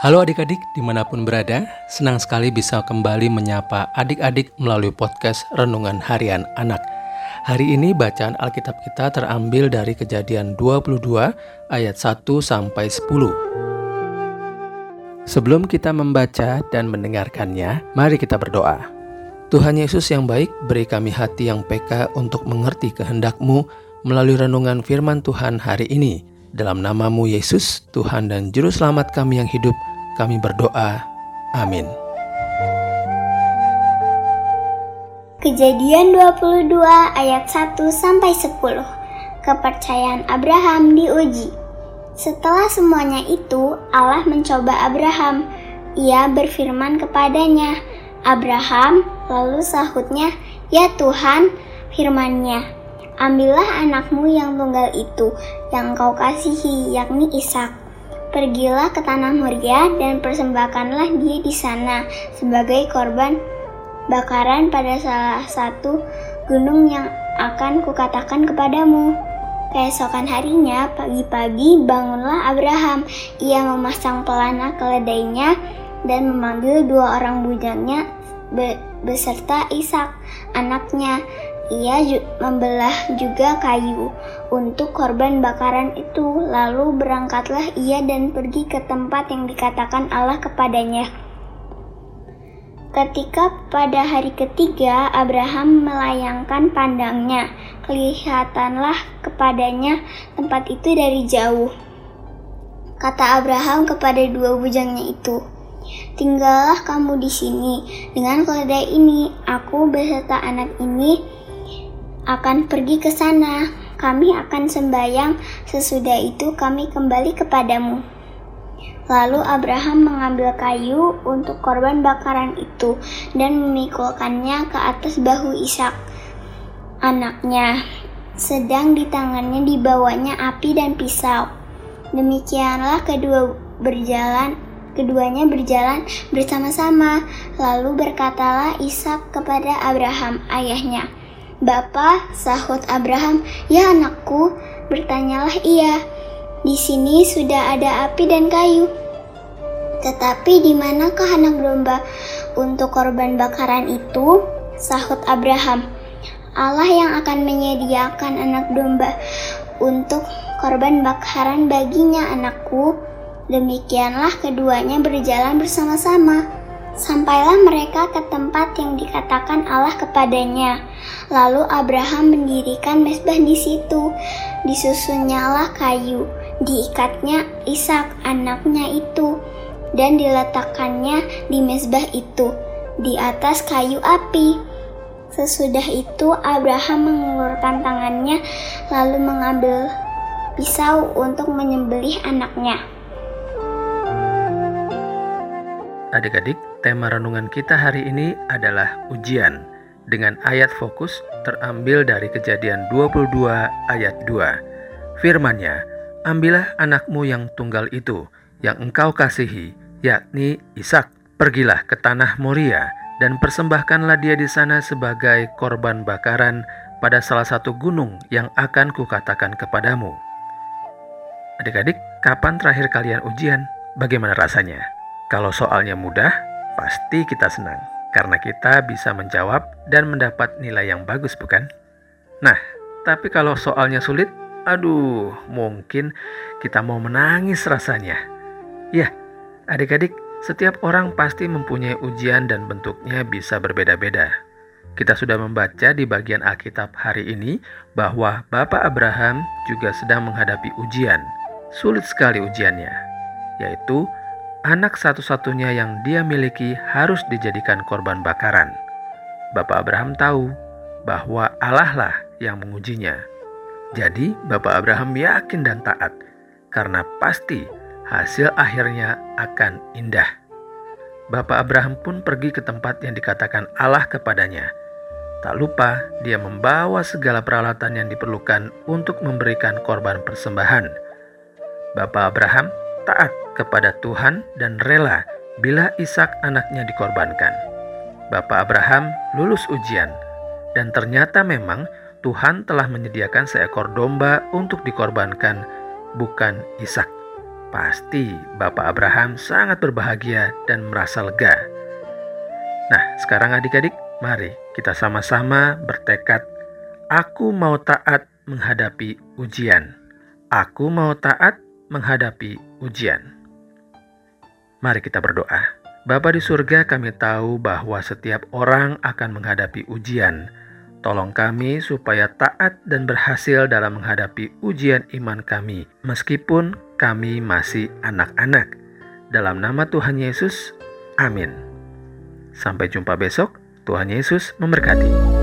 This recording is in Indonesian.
Halo adik-adik di mana pun berada, senang sekali bisa kembali menyapa adik-adik melalui podcast Renungan Harian Anak. Hari ini bacaan Alkitab kita terambil dari kejadian 22 ayat 1 sampai 10. Sebelum kita membaca dan mendengarkannya, mari kita berdoa. Tuhan Yesus yang baik, beri kami hati yang peka untuk mengerti kehendak-Mu melalui renungan firman Tuhan hari ini. Dalam namamu Yesus, Tuhan dan Juru Selamat kami yang hidup, kami berdoa. Amin. Kejadian 22 ayat 1 sampai 10. Kepercayaan Abraham diuji. Setelah semuanya itu, Allah mencoba Abraham. Ia berfirman kepadanya, "Abraham," lalu sahutnya, "Ya Tuhan," firmannya, "Ambillah anakmu yang tunggal itu, yang kau kasihi, yakni Ishak." Pergilah ke tanah Moria dan persembahkanlah dia di sana sebagai korban bakaran pada salah satu gunung yang akan kukatakan kepadamu. Keesokan harinya, pagi-pagi bangunlah Abraham. Ia memasang pelana keledainya dan memanggil dua orang bujangnya beserta Ishak, anaknya ia membelah juga kayu untuk korban bakaran itu. Lalu berangkatlah ia dan pergi ke tempat yang dikatakan Allah kepadanya. Ketika pada hari ketiga Abraham melayangkan pandangnya, kelihatanlah kepadanya tempat itu dari jauh. Kata Abraham kepada dua bujangnya itu, Tinggallah kamu di sini dengan keledai ini, aku beserta anak ini akan pergi ke sana. Kami akan sembahyang, sesudah itu kami kembali kepadamu. Lalu Abraham mengambil kayu untuk korban bakaran itu dan memikulkannya ke atas bahu Ishak, anaknya. Sedang di tangannya dibawanya api dan pisau. Demikianlah kedua berjalan keduanya berjalan bersama-sama. Lalu berkatalah Ishak kepada Abraham, ayahnya, Bapak, sahut Abraham, ya anakku, bertanyalah ia. Di sini sudah ada api dan kayu. Tetapi di manakah anak domba untuk korban bakaran itu? Sahut Abraham. Allah yang akan menyediakan anak domba untuk korban bakaran baginya anakku. Demikianlah keduanya berjalan bersama-sama. Sampailah mereka ke tempat yang dikatakan Allah kepadanya. Lalu Abraham mendirikan mesbah di situ. Disusunnyalah kayu, diikatnya Ishak anaknya itu, dan diletakkannya di mesbah itu, di atas kayu api. Sesudah itu Abraham mengulurkan tangannya lalu mengambil pisau untuk menyembelih anaknya. Adik-adik, tema renungan kita hari ini adalah ujian dengan ayat fokus terambil dari kejadian 22 ayat 2. Firmannya, ambillah anakmu yang tunggal itu, yang engkau kasihi, yakni Ishak. Pergilah ke tanah Moria dan persembahkanlah dia di sana sebagai korban bakaran pada salah satu gunung yang akan kukatakan kepadamu. Adik-adik, kapan terakhir kalian ujian? Bagaimana rasanya? Kalau soalnya mudah, pasti kita senang karena kita bisa menjawab dan mendapat nilai yang bagus, bukan? Nah, tapi kalau soalnya sulit, aduh, mungkin kita mau menangis rasanya. Ya, adik-adik, setiap orang pasti mempunyai ujian dan bentuknya bisa berbeda-beda. Kita sudah membaca di bagian Alkitab hari ini bahwa Bapak Abraham juga sedang menghadapi ujian. Sulit sekali ujiannya, yaitu anak satu-satunya yang dia miliki harus dijadikan korban bakaran. Bapak Abraham tahu bahwa Allah lah yang mengujinya. Jadi, Bapak Abraham yakin dan taat karena pasti hasil akhirnya akan indah. Bapak Abraham pun pergi ke tempat yang dikatakan Allah kepadanya. Tak lupa, dia membawa segala peralatan yang diperlukan untuk memberikan korban persembahan. Bapak Abraham taat kepada Tuhan dan rela bila Ishak anaknya dikorbankan. Bapak Abraham lulus ujian dan ternyata memang Tuhan telah menyediakan seekor domba untuk dikorbankan, bukan Ishak. pasti Bapak Abraham sangat berbahagia dan merasa lega. Nah, sekarang adik-adik, mari kita sama-sama bertekad, aku mau taat menghadapi ujian. Aku mau taat menghadapi ujian. Mari kita berdoa. Bapa di surga, kami tahu bahwa setiap orang akan menghadapi ujian. Tolong kami supaya taat dan berhasil dalam menghadapi ujian iman kami, meskipun kami masih anak-anak. Dalam nama Tuhan Yesus, amin. Sampai jumpa besok. Tuhan Yesus memberkati.